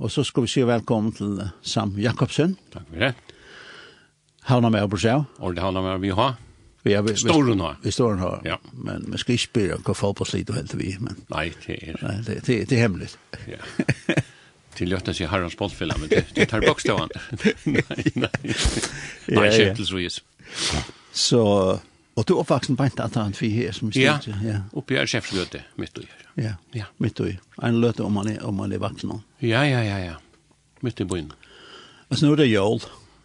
Og så skal vi si velkommen til Sam Jakobsen. Takk for det. Havna med på sjø. Og det havna med vi har. Vi er vi, storen har. Vi stolen har. Ja. Men vi skal ikke spørre hva folk på slit og helt vi. Men... Nei, det er... Nei, det, det, det er hemmelig. Ja. Til løtta seg herrens bollfilla, men det, det tar bokstavan. nei, nei. Nei, ja, kjøttelsvis. Så, og du er oppvaksen på en tatt han fyr her som styrt. Ja, oppi er sjefsgøte mitt og her. Ja, ja. mitt i. En løte om man er, om man er vaksen. Ja, ja, ja, ja. Mitt i byen. Altså, nå er det jól.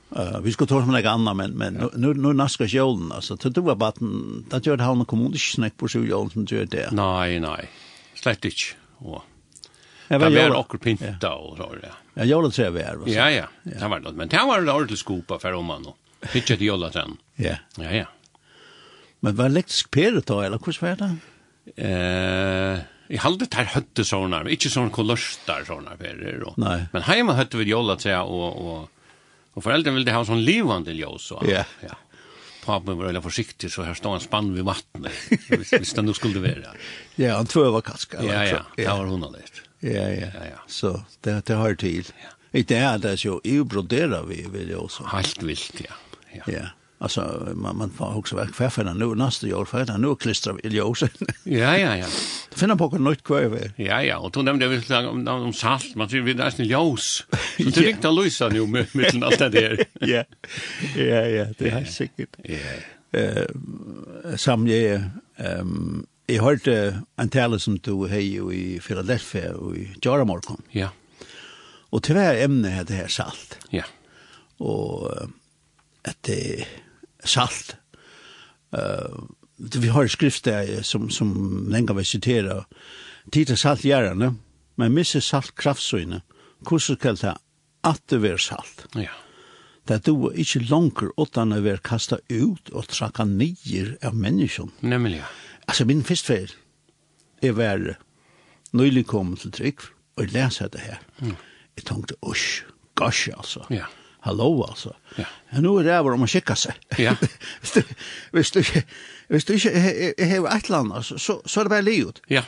Uh, vi skulle ta om noe annet, men, men ja. nå, nå nasker jålen. Altså, til du var baten, da gjør det havn og kommune ikke snakk på sju jålen som gjør det. Nei, nei. Slett ikke. Og... Det var jævla okkur pinta og så, ja. Ja, jævla tre vi er. Ja, ja, det var det. Men det var det ordentlig skopa for om man, og ikke til jævla sen. Ja. Ja, ja. Men var elektrisk pere da, eller hvordan var det? Eh... Jeg halde tar høtte sånne, ikke sånne kolostar sånne ferer. Og, Nei. Men heima høtte vi jolla til, og, og, og foreldrene ville ha sånn livande ljós Og, Ja. Ja. Papen var veldig forsiktig, så her stod en spann ved vattnet, hvis det nå skulle være. ja, han tror jeg var kaska. Ja, ja, det var hun allerede. Ja, ja, ja. Så det, det har tid. Ja. I det er det jo, jeg broderer vi, vil jeg også. Helt vilt, ja. Ja, ja. Alltså man man får också verk kväffarna nu nästa år för att nu klistrar vi ljuset. ja ja ja. Det finner på något nytt kväve. Ja ja, och då nämnde vi så om om salt, man ser vi där är ljus. Så det riktar lysa nu med mitten allt det där. Ja. Ja ja, det är säkert. Ja. Eh sam jag ehm jag hörde en tale som du hej i Philadelphia och i Jaramorgon. Ja. Och tyvärr ämnet det här salt. Ja. Och att det salt. Uh, vi har skrift der som, som länge vi citerar. Tita salt gärna, men missa salt kraftsøyne. Hvordan skal det at det være salt. Ja. Det du inte langer utan å være kastet ut och trakka nyer av människan. Nämligen. Alltså min festfärd är värre. Nyligen kommet till Trygg och läsa det här. Mm. Jag tänkte, usch, gosh alltså. Ja hallo altså. Ja. Nu er det bara om å kikke seg. Ja. hvis, du hvis, du hvis du ikke har ett land så så er det bare livet. Ja.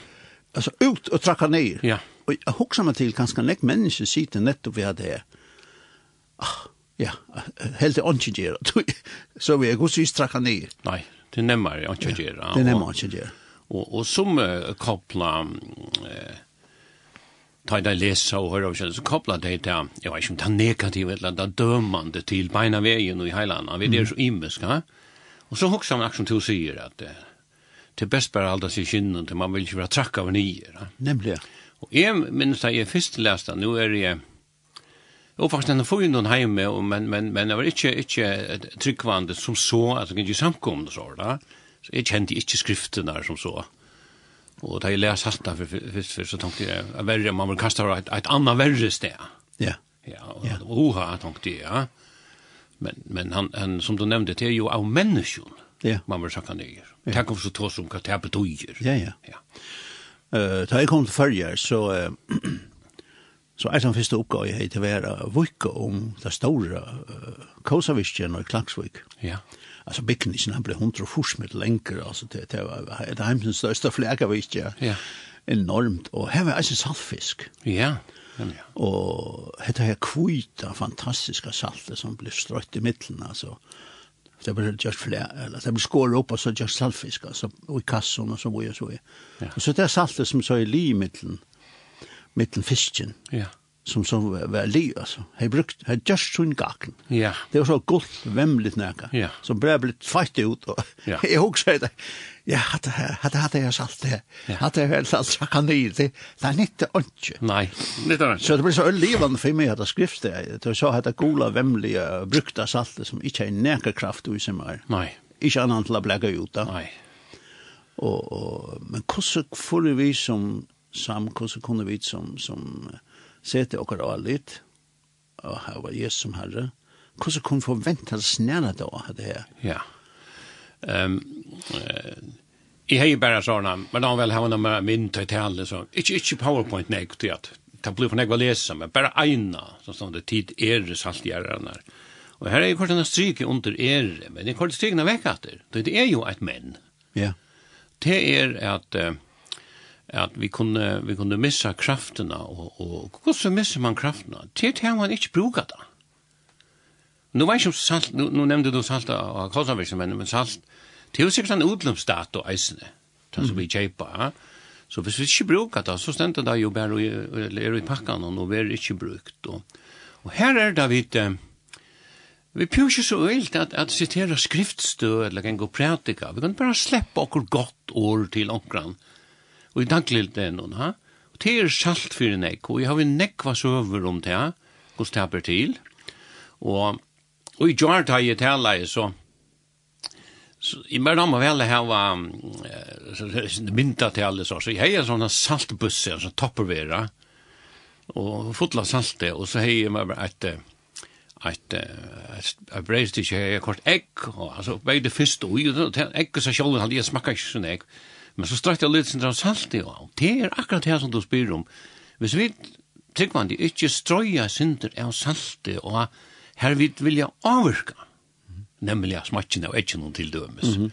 Altså ut og tracka ned. Ja. Og jeg husker meg til kanskje nek mennesker sitter nettopp ved det. Ah, ja, helt til åndsje gjør. Så vi er god så tracka ned. Nei, det nämmer jag onchiger. Det nämmer onchiger. og, og som uh, koppla Uh, ta det lesa og høyra og kjenne, så koppla det til, jeg vet ikke om det er negativt, eller det er dømande til beina veien og i heilanda, vi er så imiska, og så hoksa man akkurat til å sier at det er best bare alda det sier til man vil ikke være trakk av nyer. Nemlig. Og jeg minns da jeg først leste, nå er jeg, Og faktisk denne får jo noen heime, men, men, men jeg var ikke, ikke tryggvandet som så, altså ikke samkomne så, da. Så jeg kjente ikke skriftene der som så. Och det är läs hatta för för så tänkte jag verre, man vill kasta et, ett annat verre sted. Ja. Ja, och tenkte tänkte ja. Men men han, han som du nämnde det er ju av människan. Ja. Man vill säga nej. Tack för så tås om att det betyder. Ja, ja. Ja. Eh, jeg kom til förr så uh, så er den första uppgåva jag heter vara vicka om det stora uh, Kosavisken och Klaxvik. Ja alltså bygningen han blev 140 meter längre alltså det det var det hemsens största fläka var ja enormt och här var alltså saltfisk ja ja och hetta här kvita fantastiska salter som blev strött i mitten alltså det blir just fler eller det blir skor upp och så just saltfisk alltså och i kassen, och så var jag så. Ja. Og så det er saltet som så är i mitten mitten fisken. Ja som som var li alltså. He brukt he just sån gacken. Ja. Det var så gott vemligt näka. Ja. Så blev blitt fight ut och ja. jag också det. Ja, hade hade hade jag salt det. Hade jag väl salt så kan det det är inte onke. Nej, inte onke. Så det blir så levande för mig att skrift det. Det så hade gola vemliga brukta salt som inte är näka kraft och som är. Nej. Inte annan till att bläga ut. Nej. Och, men hur får vi som sam hur kunde vi som som sete okkar av litt, og her var Jesus som herre, hvordan kunne forvente at snæra da av det her? Ja. Um, uh, jeg har bare sånne, men da vel har med min tøytale, så ikke, ikke PowerPoint nek til at det blir for nek å lese, men bare eina, som sånn det tid er salt i ærene. Og her er jo kort en stryk under er, men det er kort stryk vekk etter. Det er jo et menn. Ja. Det er at... Uh, at vi kunne, vi kunne missa kraftene, og, og hvordan misser man kraftene? Til til man ikke bruker det. Nu vet jeg om salt, nu, nu nevnte du salt av kostnadsvirksomheten, men salt, det er jo sikkert en utløpsdato eisene, det som vi kjeipa, ja. Så hvis vi ikke bruker det, så stendte det jo bare i, er i pakkene, og nå er det ikke brukt. Og, og her er det vidt, vi prøver ikke så øyelt at, at sitere skriftstø, eller en god prædika, vi kan bare slippe okkur godt år til omkran, mm og i daglig det noen, ha? Og det er salt for en nek, og jeg har vi nekva søver om det, hos det er til. Og, og i gjør det jeg tala jeg så, så i mer damer vel her var mynta til alle så, så jeg har sånne saltbusser, sånne toppervera, og fotla salte, og så har jeg meg et, ett ett bröd till jag kort ägg alltså bägge fisk och egg så själva han jag smakka inte sånn egg Men så strøkte jeg litt sin av salt i av. Det er akkurat det som du spyr om. Hvis vi, tryggvandi, ikke strøya synder av salt i og her vi vilja avvirka, nemlig av smakken og ikke noen tildømes. Mm -hmm.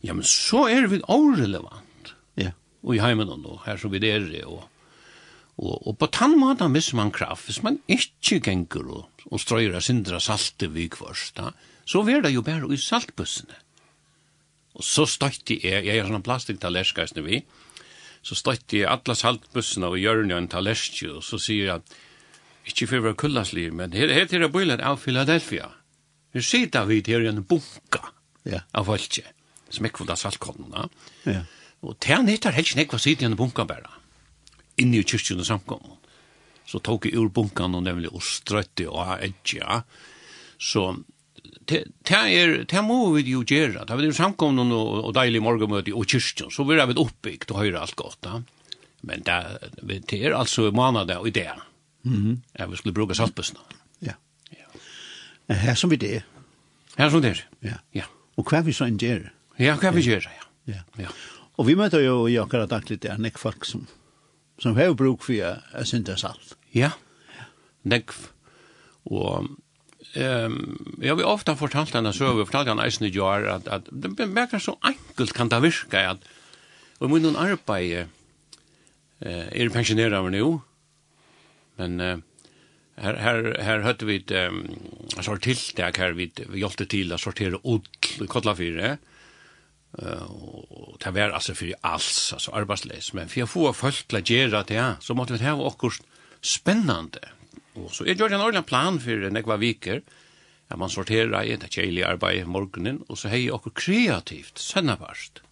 Ja, men så er vi orelevant. Ja. Og i heimen og her som vi er og, og, og på tann måten misser man kraft. Hvis man ikke gengur og, og strøyer av synder av salt i vikvørst, så er det jo bare i saltbussene. Og så støtti jeg, jeg er sånn plastiktalerskaisne vi, så støtti jeg alle saltbussene og gjørne en talerskje, og så sier jeg, ikke for å være kullasliv, men her, her til bilen av Philadelphia. Her sitter vi til en bunka ja. av folket, som ikke av saltkodnene. Ja. Og til han hittar helst nekva sitter i en bunka bare, inni i kyrkjene samkommun. Så tok jeg ur bunkan og nemlig og strøtte og edja. Så det er, det må vi jo gjøre. Det er jo samkomne og, og deilig morgenmøte og kyrkjen, så blir vi oppbygd og høyre alt godt. Da. Men det, det er altså måned og ideer. Mm -hmm. Jeg skulle bruke saltbøsene. Ja. ja. Her som vi det. Her som det er. Ja. ja. Og hva vi så en gjør. Ja, hva vi gjør, ja. ja. ja. Og vi møter jo i akkurat daglig det er nek folk som, som har bruk for å synte salt. Ja, nek. Og Ehm jag har ofta fortalt den så över fortalt han isen gör att att det verkar så enkelt kan det virka att och mun någon arbete eh är pensionerad nu men här här här hade vi ett um, sort tilltag här vi vi hjälpte till att sortera ull i Kotlafyre eh och det var alltså för alls alltså arbetslös men för att få folk att göra det så måste vi ha också spännande Og så jeg gjør en ordentlig plan for nekva viker, at man sorterer i det kjelige arbeidet morgenen, og så hei okkur kreativt, sønnabart.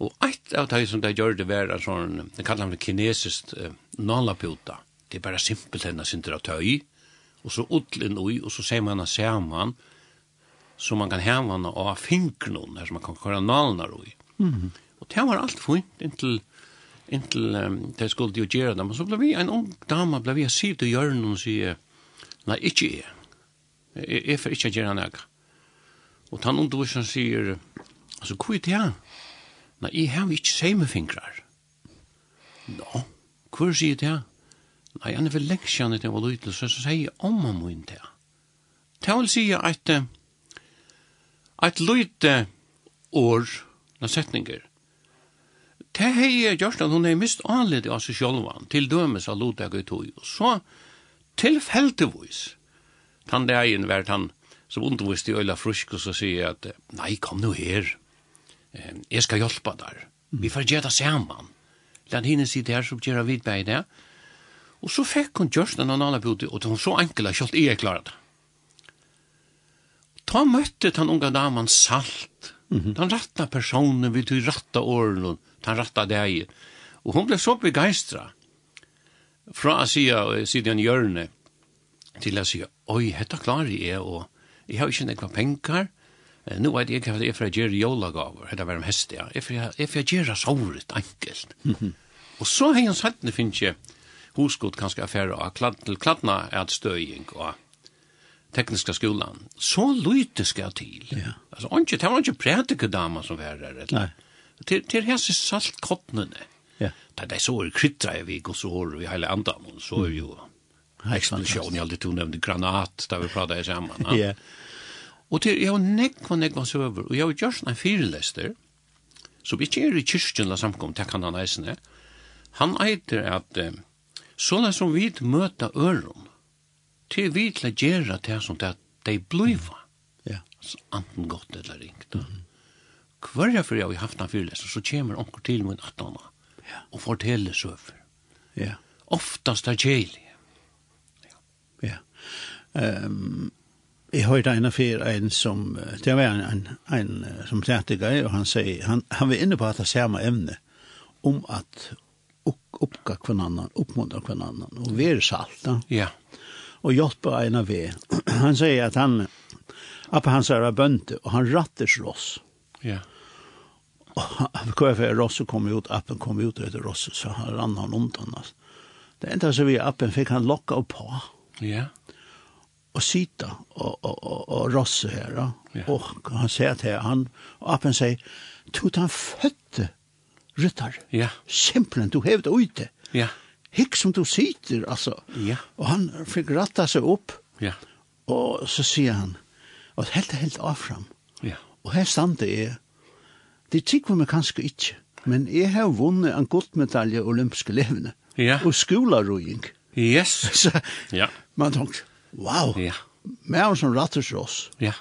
Og eit av det som det gjør det var en sånn, det kallar man kinesisk eh, nalaputa. Det er bare simpelt henne sinter av tøy, og så utlinn ui, og så ser man henne saman, så man kan heva henne av fingrene, der som man kan køre nalnar ui. Mm. Og det var alt fint inntil inntil um, det skulle jo gjøre det. Men så ble vi, en ung dame, ble vi å si til hjørnen og sier, nei, ikke jeg. Jeg, jeg får ikke gjøre noe. Og den underviseren sier, altså, hva er det her? Nei, jeg har ikke semefingrar. Nå, hva sier det her? Nei, han er vel lengt siden til var være lytel, så sier jeg om han må inn til. Det vil si at et lyte år, når setninger, Det har jeg gjort at hun hei mist anledd av seg sjolvan, til dømes av Lodeg og tog. og så tilfeltevis, tann degen vært han som undervist i øyla frusk, og så sier at, nei, kom nu her, jeg skal hjelpe der, vi får gjøre det sammen. la henne sitte her som gjør vi det det, og så fikk hun gjørst en annen bute, og hun så enkla at jeg klarer det. Ta møtte den unga damen salt, mm -hmm. den ratta personen vid tog ratta åren, den rette deg. Og hun ble så begeistra fra å si siden hjørne til å si, oi, dette klarer jeg, og jeg har ikke nekva penger, Nå vet jeg hva det er for å gjøre jólagaver, dette var de heste, ja, Jeg får gjøre såret enkelt. og så har jeg sagt, det finnes jeg, hosgod kanskje affære og klad, til kladna er støying og tekniska skolan. Så lyte skal til. Ja. Altså, det var ikke prætikedama som var her, eller? Nei til, til hesa salt kornene. Ja. Det er så er kryttra i vik, og så er vi hele andan, og så er jo eksplosjon, jeg aldri tog nevnte granat, da vi pratet sammen. Ja. Og til, jeg har nekva, nekva søver, og jeg har gjørst en firelester, som ikke er i kyrkjen la samkom, det kan han eisne, han eiter at, sånn som vi møter øron, til vi til å gjøre det som det de bliva, ja. anten godt eller ringt, mm -hmm. Hver for jeg har haft en fyrleser, så kommer onker til min atana ja. og forteller søver. Ja. Oftast er kjelig. Ja. Um, jeg hørte en affær, en som, det var en, en, en som teatergøy, og han sier, han, han var inne på at det samme emne, om at oppga kvann annan, oppmuntra kvann annan, og være da. Ja. Og hjelpa en av vi. Han sier at han, Appa hans er bønte, og han rattes ross. Ja. Og hva er Rosse kom ut, appen kom ut etter Rosse, så han rann han undan. Altså. Det enda så vi appen fikk han lokka opp på. Ja. Og sita og, og, og, og Rosse her. Ja. Og han sier til han, og appen sier, tog han fødte ryttar. Ja. Simpelthen, du hevde ute. Ja. Hikk som du sitter, altså. Ja. Og han fikk ratta seg opp. Ja. Og så sier han, og helt, helt avfram. Ja. Og her stande er, det tykker vi kanskje ikkje, men jeg har vunnet en guldmedalje olympiske levende, ja. og skolarøying. Yes. så, ja. Man tenkte, wow, ja. mer som rattes oss, ja.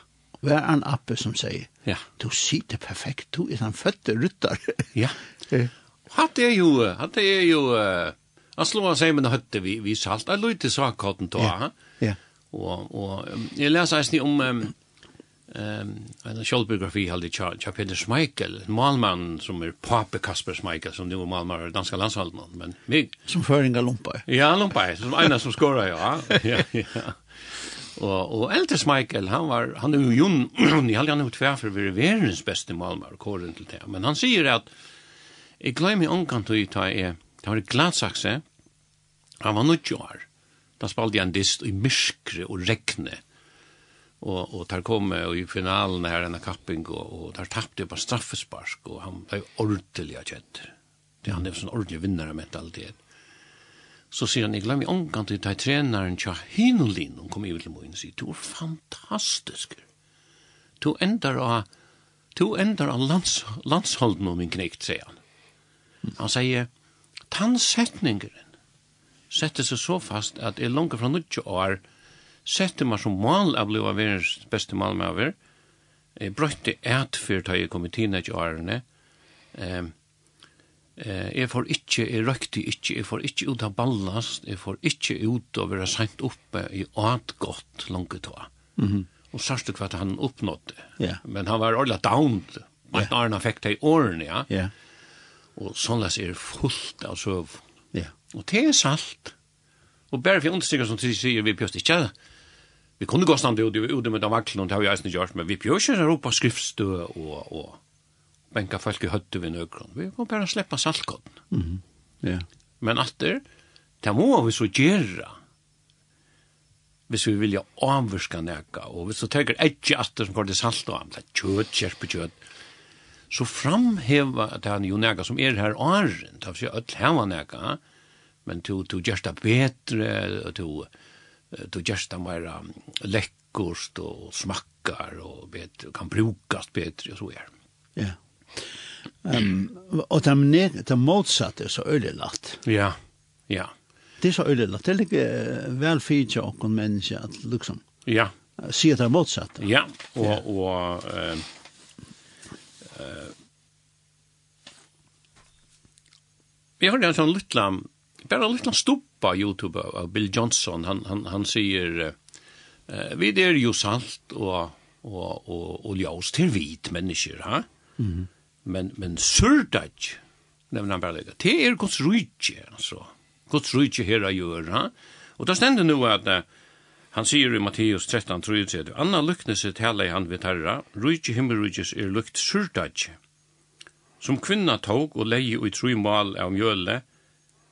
hver en appe som sier, ja. du sitter perfekt, du er den fødte rytter. ja. Hatt er jo, hatt er jo, han slår seg med høtte vi, vi salt, jeg løyte sakkotten til, ja. ja. Og, og jeg leser eisen om, um, Um, en sjálvbiografi halde tja, tja Peter Schmeichel, malmann som er pape Kasper Schmeichel, som nu er malmann av danska landshalden. Men mig... Som föringa lumpa. Ja, lumpa, som ena som skorra, ja. ja, ja. Og, og eldre Schmeichel, han var, han er jo Jon, i halde han er jo tverfer vi er verens beste malmann, kåren til det. Men han sier at, jeg glemmer omkant å ta er, det var gladsakse, han var 90 år, da spalte han dist i myskre og regne, och och tar kom och i finalen här den kapping og och där tappade på straffespark og han var ordentligt kjent. Det han er sånn ordentlig vinnare med mentalitet. Så ser han i glömmer omkant å ta tränaren tja Hinolin och kom i til mig og sier, du er fantastisk. Du ändrar av du ändrar av lands, landsholden om min knäckt sier han. Han sier, tannsetningeren sätter seg så fast att jeg är långt från 90 år sette meg som mål av bliva verens beste mål med over. Jeg brøtte et fyrt har jeg kommet inn etter årene. Um, Eh, jeg får ikke, jeg røkte ikke, jeg får ikke ut av ballast, jeg får ikke ut av å være sent oppe i alt godt langt til. Mm -hmm. Og sørste hva han oppnådde. Yeah. Men han var ordentlig down. Men yeah. Arne fikk det i årene, ja. Yeah. Og sånn er det fullt av søv. Yeah. Og det er salt. Og bare for understrykker som de sier, vi pjøst ikke Vi kunde gå stanna ut ut med de vaklen, och det har vi eisen gjort, men vi björs inte ropa skriftstø og, og benka folk i høtte vid nøkron. Vi må bare släppa saltkotten. Mm. Ja. Men att det, må vi så gjøre, hvis vi vilja avvurska neka, og hvis du teker ekki atter som går til salt og amla, kjøt, kjerpe kjøt, så framheva at han jo neka som er her åren, det vil si öll heva neka, men to, to det betre, og to, du gjørst det mer lekkost og smakkar og bet, kan brukast bedre og så er. Ja. Um, og det, er det motsatte er så øyelagt. Ja, ja. Det er så øyelagt. Det er ikke vel fyrt til åkken mennesker at liksom ja. sier det motsatte. Ja, og, ja. og uh, uh, Vi har en sånn liten bara lite stoppa Youtube av Bill Johnson. Han han han säger eh vi det är ju salt och och och och ljus till vit människor ha? Mm. men men surdag nämner han bara det det är Guds rike alltså. Guds rike här gör ha? Och då ständer nu att Han sier i Matteus 13, 33, Anna luknes i tala i han vid herra, rujtje himmelrujtjes er lukt surtadje. Som kvinna tog og leie i tru mal av mjøle,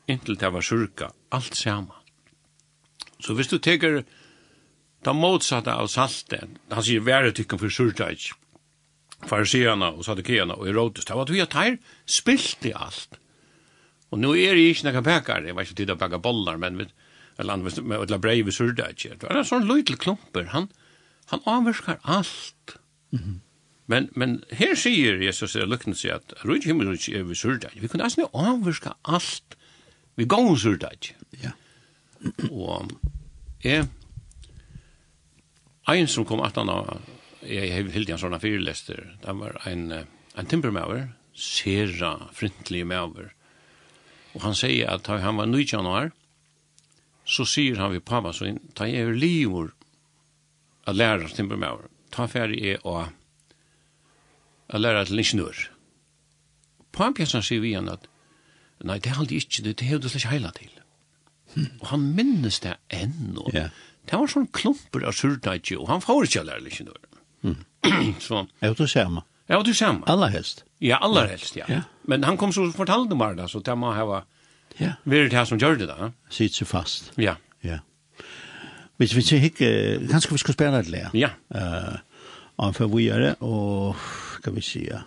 inntil det var surka, alt sama. Så hvis du teker det motsatte av salten, han sier være tykken for surka ikke, farsierne og sadukeerne og erotus, det var at vi har teir spilt i alt. Og nu er det ikke noen pekar, jeg var ikke tid å peka bollar, men vi, eller andre, med et brei vi surka ikke, det var en sånn løytel klumper, han, han avvirkar alt. Mm -hmm. Men, men her sier Jesus, er lukkende sier at Rydhjummer er vi surka, vi kunne nesten avvirka alt, Vi går hos ut det. Ja. Og jeg, en som kom at han av, jeg har helt en sånne fyrlester, det var en, en timpermauer, sera frintlig mauer, og han sier at da han var 19 januar, så sier han vi pappa, så ta jeg er livor at læra timpermauer, ta ferdig er å, å læra til ingeniør. Pappa sier vi igjen at Nei, det halde ikke, det, det hevde slik heila til. Hmm. Og han minnes det enn, og yeah. det var sånn klumper av surdeitje, og han får ikke lærer ikke noe. Mm. så, er vet du samme. Ja, vet du samme. Aller helst. Ja, aller helst, ja. ja. Men han kom så og fortalte meg det, så det må ha ja. vært det som gjør det da. Sitt så fast. Ja. Ja. Hvis vi ikke, ikke, kanskje vi skal spille et lær. Ja. Uh, og for vi gjør det, og skal vi si, ja.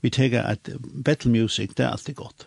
Vi tenker at battle music, det er alltid godt.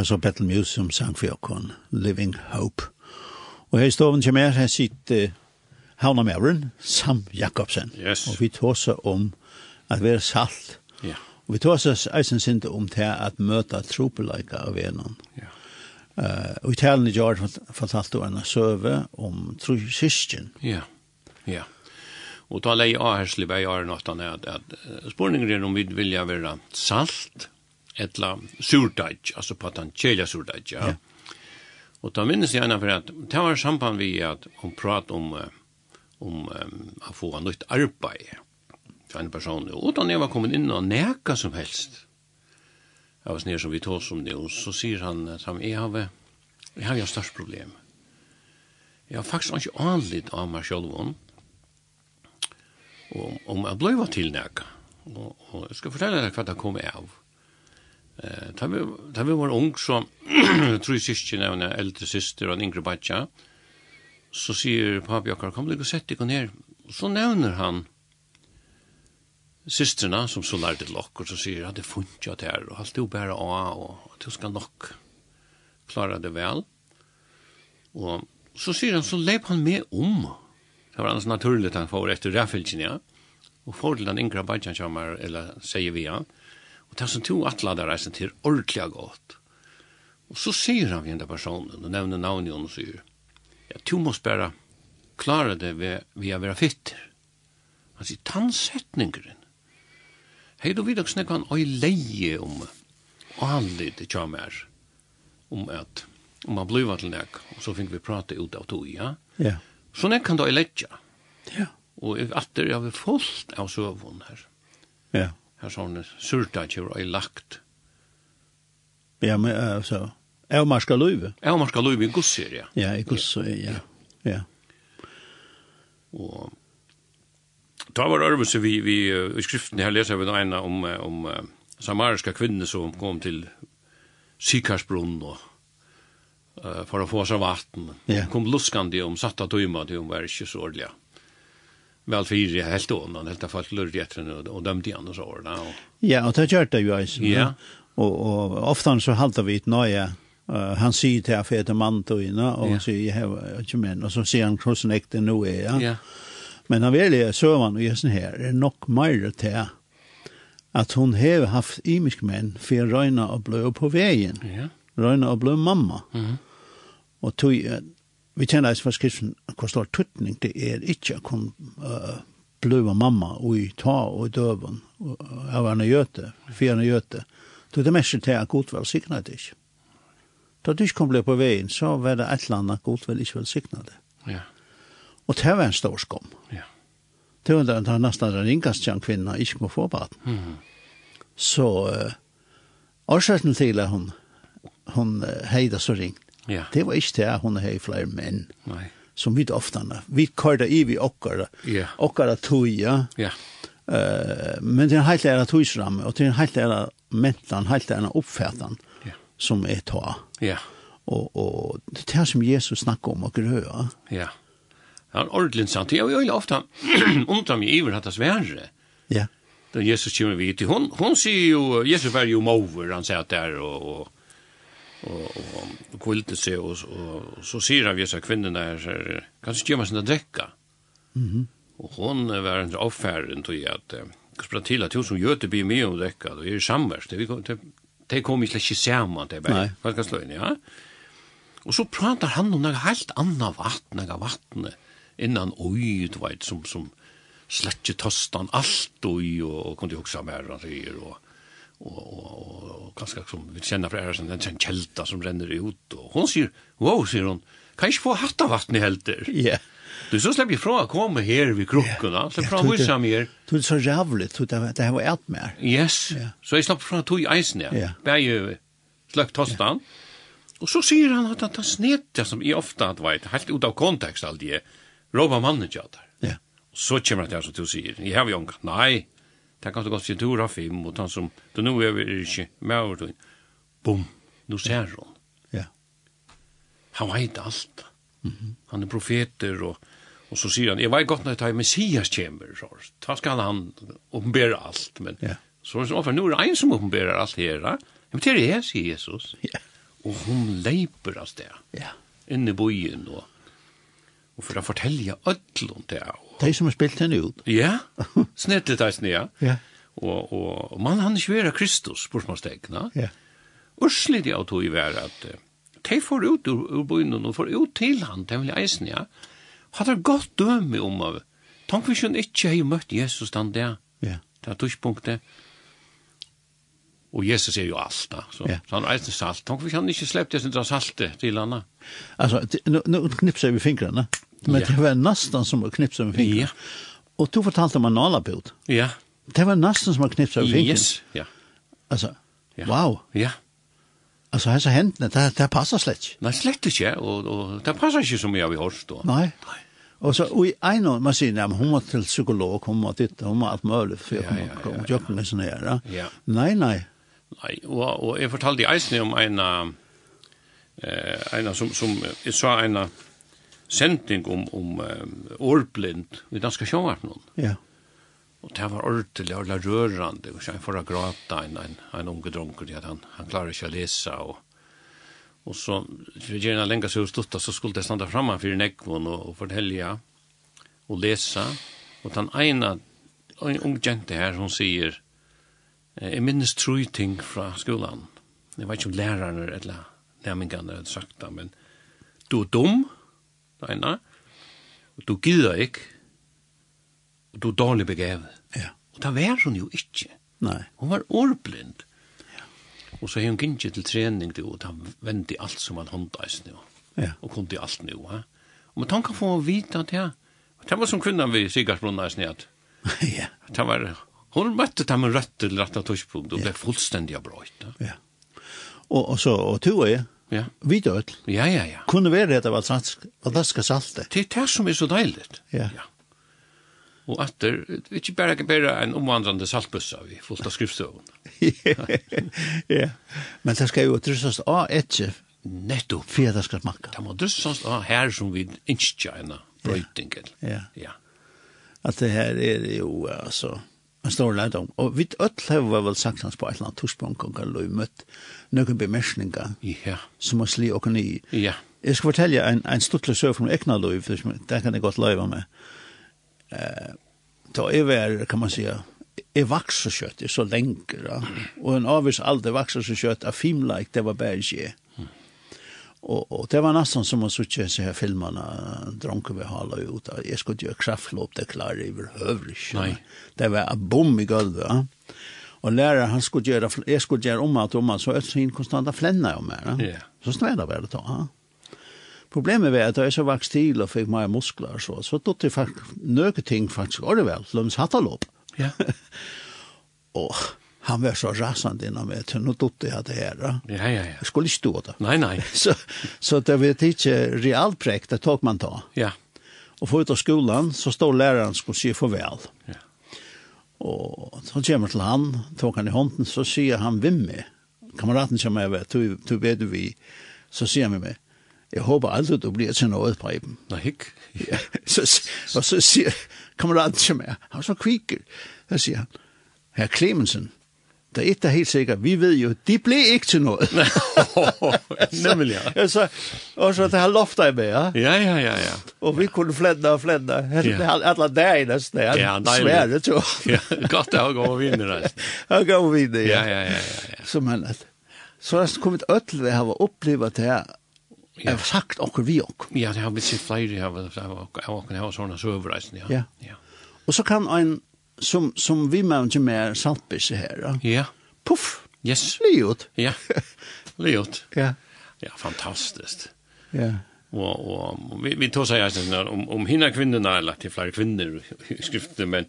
var så Battle Museum sang for okkon, Living Hope. Og her i stoven kommer her, her sitt uh, Havna Mævren, Sam Jakobsen. Yes. Og vi tåser om at være salt. Ja. Yeah. Og vi tåser eisen sinte om til at møte tropeleika av venon. Ja. Yeah. Uh, og i talen i Gjord fortalte du en søve om trusisken. Ja, yeah. ja. Yeah. Og ta lei av herselig vei av nåttan er at, at spørningen er om vi vilja være salt etla surdage, altså på at han kjelja surdage, ja. ja. Og da minnes jeg gjerne for at det var samband vi at hun prat om om um, å få nytt arbeid til en person. Og da jeg var kommet inn og neka som helst, jeg var snir som vi tås om det, og så sier han at han, jeg har, jeg har jo størst problem. Jeg har faktisk ikke anlitt av meg selv om, om jeg ble til neka. Og, og jeg skal fortelle deg hva det kom av. Eh, ta vi, da vi var ung, så tror jeg syskjen er en eldre syster og en yngre badja, så sier papi akkar, kom ligg og sett deg ned. Og så nevner han systerna som så lærte til okkur, så sier, han, det funnet jeg der, og alt jo bare av, og du skal nok klara det vel. Og så sier han, så leip han med om. Det var annars naturligt han får etter ræffelsen, ja. Og får til den yngre badjan kommer, eller sier vi, ja. Og det er som to atlader reisen til ordentlig godt. Og så sier han vi den personen, og nevner navnet og sier, ja, to må bare klare det ved, ved å være fitter. Han sier, tannsetningeren. Hei, du vet vidak snakke han oi leie om og det kommer mer om at om man blir til nek, og så fikk vi prate ut av tog, ja? Ja. Så nek kan du oi leia. Ja. Og atter jeg har fullt av søvun her. Ja her surta surtakjur og lagt. Ja, men altså, er marska løyve? Er marska løyve i gusser, ja. Ja, i gusser, ja. ja. ja. Og da var Ørvelse vi, vi i skriften her leser vi noe ena om, om samariska kvinner som kom til Sikarsbrunn og uh, for å få seg vatten. Ja. Kom luskande om satta tøyma til hun var ikke så ordelig väl fyra helt då någon helt fall etter henne og, og dømte igen og så där. Ja, og det gjør det jo alltså. Ja. Og, og ofte så halter vi et nøye, Uh, han sier til at jeg er mann til henne, og han sier, jeg har ikke menn, og så sier han hvordan ekte nå er, ja. ja. Men han vil velger søvann og gjør sånn her, er nok mer til at hun har haft imisk menn for å røyne og blå på veien. Ja. Røyne og blå mamma. Mm -hmm. Og tog, vi kjenner eis for skriften hva stor tuttning det er ikke å kunne uh, bløva mamma og i ta og i døven av henne gjøte, for henne gjøte. Så det mest til at Gud velsigna det ikke. Da du ikke kom ble på veien, så var det et eller annet Gud vel ikke vel velsigna det. Ja. Og det var en stor skom. Ja. Det var det, det var nesten den ringast kjent kvinna ikke må få baden. Mm. Så uh, årsaken til at hun, hun uh, heida så ringt, Ja. Det var ikke det hun har flere menn. Nei. Som vi oftene. Vi kørte i vi okkara. Ja. Okkara toja. Ja. Uh, men det er en helt lærer togsramme, og det er en helt lærer mentan, helt lærer oppfætan ja. som er ta. Ja. Og, og det er som Jesus snakker om og grøa. Ja. Ja, ordentlig sant. Jeg vil ofte undra meg iver at det svære. Ja. Da Jesus kommer vidt. Hon, hon sier jo, Jesus var jo mover, han sier at det er, og, og og og kvilte seg og, og og så sier han vi så kvinnen der så kanskje gjør man å drekka. Mhm. Mm og hon var en affæren til at hvordan til at hun som gjør det blir mye om drekka, og er samverst, Det, det, det kommer ikke ikke sammen, det er bare inn, ja. Og så prater han om noe helt annet vatten, noe vatten, innan oi, du vet, som, som slett ikke tostan alt oi, og, og kunne jo også være han sier, og, og och og og kanske som vi känner för är som den kjelta som renner ut och hon säger wow sier hon kan ikke få hatta vatten i helter. Ja. Yeah. Du så släpper ifrån att komma här vid krockorna. så fra hur som mer, Du är så jävligt. Du det det var allt mer. Yes. Yeah. Så jag släpper fram tog isen här. Yeah. Det är ju släppt tostan. Och så sier han att han tar snett som i ofta att vara helt ut av kontext allt det. Robba mannen jag där. Ja. Och så kommer det här som du säger. jeg har ju ångat. Nej det kan du godt si du har fem, og han som, du nå er vi ikke med over til, bom, nå ser hun. Ja. Han vet alt. Mm -hmm. Han er profeter, og, og så sier han, jeg vet godt når jeg tar Messias kommer, så, da skal han oppenbære alt, men ja. så er det ofte, nå er det en som oppenbærer alt her, da. Ja, men det er det, sier Jesus. Ja. Og hun leiper av sted, ja. inne i bojen, og, og for å fortelle ødlån det Og... De som har spilt henne ut. Ja, snett det er ja. ja. Og, og, og man han ikke være Kristus, spørsmålstegna. Ja. Urslig det av tog i være at de får ut ur, ur bøynen og får ut til han, de vil eisen, ja. Hadde det godt døme om av. Tank vi skjønner ikke har møtt Jesus den der. Ja. Det er tushpunktet. Og Jesus er jo alt da, så, ja. så han eisen salt. Tank vi kan ikke slepp det som drar saltet til han henne. Altså, nå, nå knipser vi fingrene. Ja men det var nästan som att knipsa med fingrarna. Ja. Och du fortalte om en nalabild. Ja. Det var nästan som att knipsa med fingrarna. Yes, ja. Alltså, ja. wow. Ja. Alltså här så händerna, det, det passar slett. Nej, slett inte. Och, och det passar inte som jag har hört då. Nej. Nej. Och så och i en av man säger när hon var till psykolog hon var titta hon var allt möjligt för hon kom och jobbade med såna här. Ja. Nej nej. Nej och och jag fortalde i Eisen om en eh en som som är sa en sending om, om um, årblind i danska sjåvartnån. Ja. Og det var ordentlig, ordentlig rørende, og så jeg får å gråta en, en, en unge dronker, at han, han klarer ikke å lese, og Og så, for jeg gjerne lenge seg stutta, så skulle jeg standa framme for nekvån og, og fortelle og lese. Og den ene, en ung jente her, hun sier, jeg minnes tro ting fra skolan. Jeg vet ikke om lærerne eller nærmengene hadde sagt det, men du er dum, nej, nej. Og du gider ikke. Og du er dårlig begavet. Ja. Og det var hun jo ikke. Nei. Hun var ordblind. Ja. Og så har hun gikk til trening, og han vendte alt som han hånddeis nå. Ja. Og kom til alt nå. Ja. Og man kan få vite at ja, det var som kvinnan vi Sigarsbrunna i ja. Det var, hun møtte dem en rett til rett av tørspunkt, og ble fullstendig avbrøyt. Ja. Og, og så, og to er, Ja. Vi død. Ja, ja, ja. Kunne være det var transk, valdanska salte. Det er det som er så deiligt. Ja. ja. Og atter, ikke bare bare en omvandrande saltbussa vi fullt av skriftstøvun. ja. Men det skal jo drysast av etje. Netto. Fyrir det skal smakka. Det må drysast av her som vi innskja enn brøyting. Ja. Ja. At det her er jo, altså, en stor lærdom. Og vi öll har vel sagt hans på et eller annet torspunkt og har møtt noen bemersningar ja. som har sli og ni. Ja. Jeg skal fortelle en, en stuttlig søv fra egna liv, det kan jeg godt løyva med. Eh, da jeg var, kan man säga, jeg vaks så kjøtt, jeg så lenger, og en avvis aldri vaks så kjøtt, av filmleik, det var bare ikke jeg og, og det var nesten som å söka seg her filmene, drunken vi hala ut. Jag skulle gjøre kraftlopp det klar över hövrish. Det var en bom i golvet. Ja? Och lärare han skulle göra jeg skulle gjøre om att om så öts in konstanta flänna om her. Ja. Så snälla väl det då. Ja? Problemet var att jeg så vax til och fick mig muskler så så då det faktisk, nöke ting faktiskt var det väl. Lums hatalopp. Ja. och han var så rasande innan mig till något dotter jag hade här. Ja, ja, ja. Jag skulle inte stå där. Nej, nej. så, så det var inte realt präkt, det tog man ta. Ja. Och förut av skolan så står läraren skulle säga farväl. Ja. Och så kommer till han, tog han i hånden, så säger han vimme. Kamraten kommer över, du vet du vi, så säger han vimme. Jag hoppas aldrig du blir till något Preben. Nej, ja. så, och så säger kamraten som mig, han så kviker. Så säger han, Herr Clemensen, Det er ikke helt sikkert. Vi ved jo, de blir ikke til noe. Nemlig, ja. Altså, og så det har loft dig med, ja? Ja, ja, ja, ja. Og vi kunne flænde og flænde. Det er alle dage næsten, ja. Ja, deilig. Svære, tror Ja, godt, det har gået vinde, altså. Har gået vinde, ja. Ja, ja, ja, ja. Så men, at, så har det kommet ødel, vi har oplevet det her, Jeg har sagt okkur vi okkur. Ja, det har blitt sitt flere, jeg har vært okkur, jeg har vært okkur, jeg har vært okkur, jeg har vært okkur, som, som vi med till mer saltbisse här. Ja. Puff. Yes. Liot. Ja. Liot. ja. Ja, fantastiskt. Ja. Och, och vi, vi tog sig här om, om, om hinna kvinnorna eller lagt till flera kvinnor i skriften, men,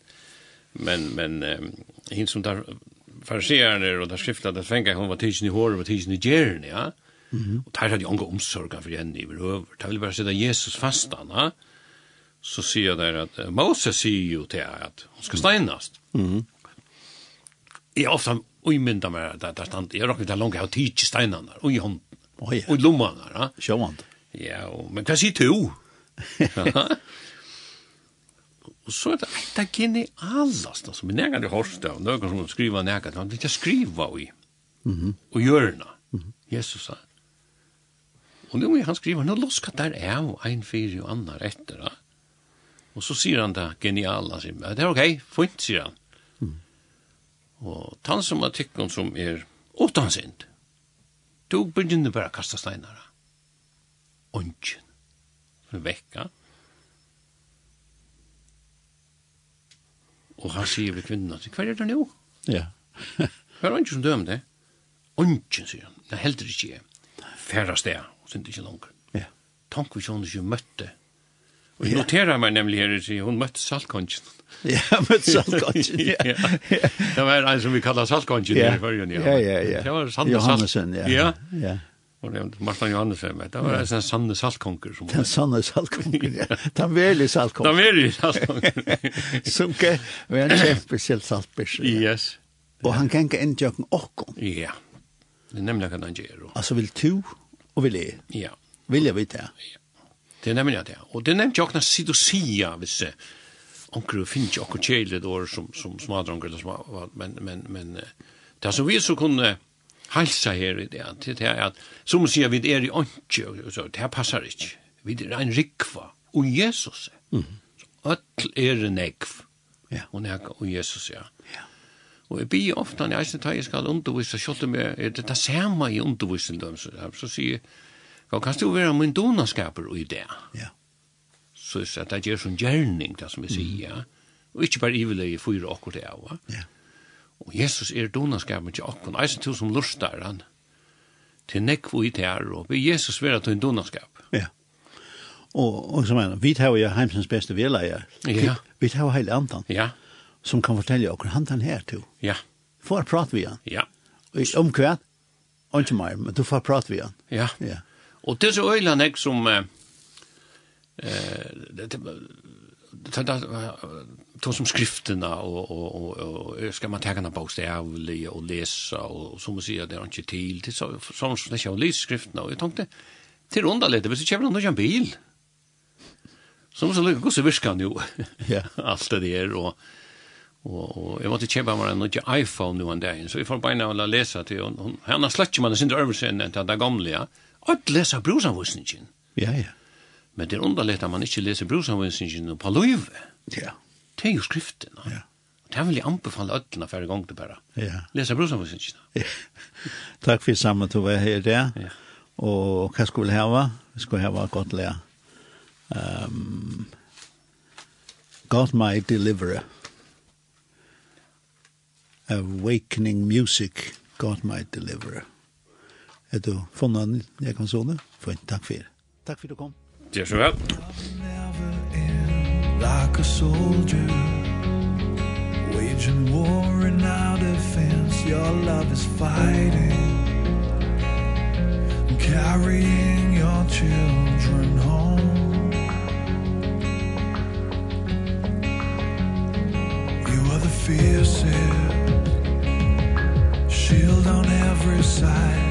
men, men um, hin som tar fariserarna och där skriftet att fänga hon var tidsen i håret och tidsen i gärna, ja. Mm -hmm. Och där hade jag omsorgen för henne i över. Där vill bara sätta Jesus fastan, ja. Mm så sier der at Moses sier jo til at hun skal steinast. Mm. Jeg har ofte uimynda meg at det er stand, jeg råkker til langt, jeg har tidsi steinene, og i hånden, oh, ja. og i lommene. Ja. Sjåvand. Ja, og, men hva sier du? og så er det et av genialast, som jeg nægger hårst av, noen som skriver nægger, han vil ikke skriva i, og gjørna. Mm. Jesus sa, og nå er han skriver, nå loska der er jo en fyrir og annar etter, ja. Og så sier han det genial, han sier, det er ok, fint, sier han. Mm. Og tann som er tikkun som er åttansind, du begynner bare å kasta steinar. Ongen. For Vekka. Og han sier ved kvinnan, hva er det nå? Ja. Hva er ongen som døm det? Ongen, sier han. Det er heldur ikke jeg. Færre sted, og synes ikke langer. Ja. Tank vi sånn ikke møtte Och jag noterar mig nämligen här, hun møtte saltkonchen. Ja, møtt saltkongen, ja. Det var en som vi kallar saltkongen i førjen, ja. Ja, ja, ja. Det var Sande Johannesen, ja. Ja, ja. Og det var Martin Johannesson, men det var en sånn sanne saltkonger. Den sanne saltkonger, ja. Den verlig saltkonger. Den verlig saltkonger. Som ikke var en kjempesielt saltbørs. Yes. Og han kan ikke enda jøkken åkken. Ja, det er nemlig hva han gjør. Altså vil du og vil jeg. Ja. Vil jeg vite det? Ja. Det er nemlig det. Og det er nemlig okna sidosia, hvis det onker finnes okkur kjæle år som, som smadronker, men, men, men det som vi så kunne halsa her i det, det er at som sier vi er i åndsjø, det passar ikke. Vi er en rikva, og Jesus. Mm. Öll er ekv. Ja. Og nekka, og Jesus, ja. Ja. Og jeg blir ofta, når jeg skal undervisa, selv om jeg, det er det samme i undervisning, så sier jeg, Hva kan du være min donaskaper i det? Ja. Så at det gjør sånn gjerning, det som vi sier, og ikke bare iveløy fyra okkur det av. Ja. Og Jesus er donaskapen til okkur, eisen til som lustar han, til nekvo i det og be Jesus være til en donaskap. Ja. Og, og som mener, vi tar jo heimsens beste veleie, ja. vi tar jo hele andan, ja. som kan fortelle okkur, han den her til. Ja. Får prate vi han. Ja. Og om hva? Ikke mer, men du får prat vi han. Ja. Ja. Og det er så øyla nek som eh, det det som skrifterna och och och ska man ta en bokstavlig og lese og som man sier det är inte till till så som det ska lese skriftene och jag tänkte till runda lite hvis du kjøper noen en bil som så lukar så viskan jo. ja. Alt det der och och og jeg måtte kjøpe meg en iPhone nå en dag så vi får bara läsa till Henne har släckt man sin översyn den där gamla Og lesa brusanvisningin. Ja, ja. Men det er underligt at man ikke leser brusanvisningin på løyve. Ja. Det er jo skriften. Ja. Og det vil jeg anbefale ødlene færre gang til bare. Ja. Lese brusanvisningin. Ja. Takk for sammen til å være her der. Ja. Og hva skulle vi hava? Vi skulle hava godt lære. Um, God my deliverer. Awakening music, God my deliverer etter å funne en egen sånne. Fint, takk for det. Takk for du kom. Takk så vel. Like a soldier Waging war in our defense Your love is fighting Carrying your children home You are the fiercest Shield on every side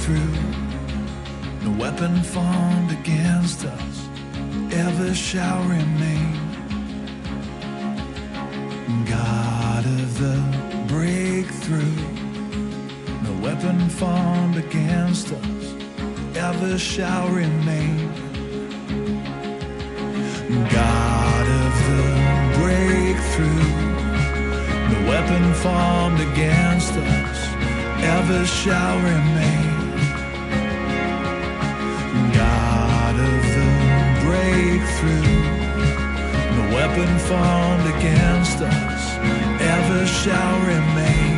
through. No weapon formed against us Ever shall remain. God of the breakthrough. No weapon formed against us Ever shall remain. God of the breakthrough. No weapon formed against us Ever shall remain. through No weapon formed against us Ever shall remain.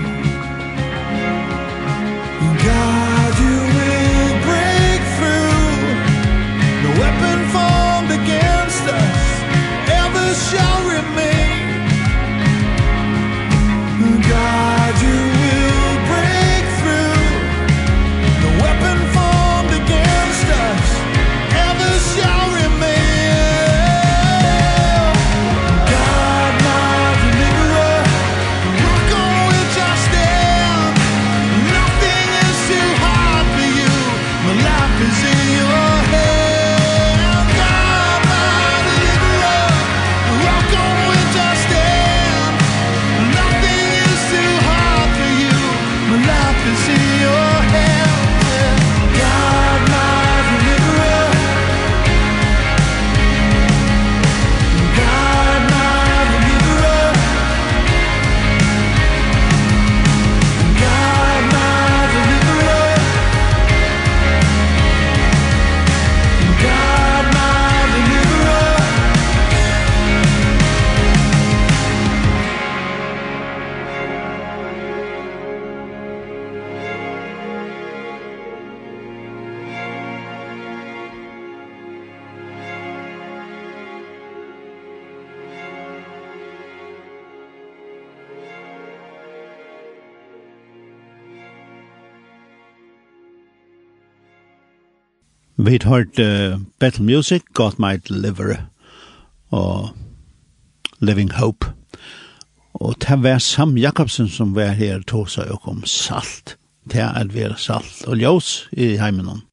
Vi har hørt uh, Battle Music, God Might Deliver og Living Hope. Og det var Sam Jakobsen som var her tog seg om salt. Det er at vi er salt og ljøs i heimen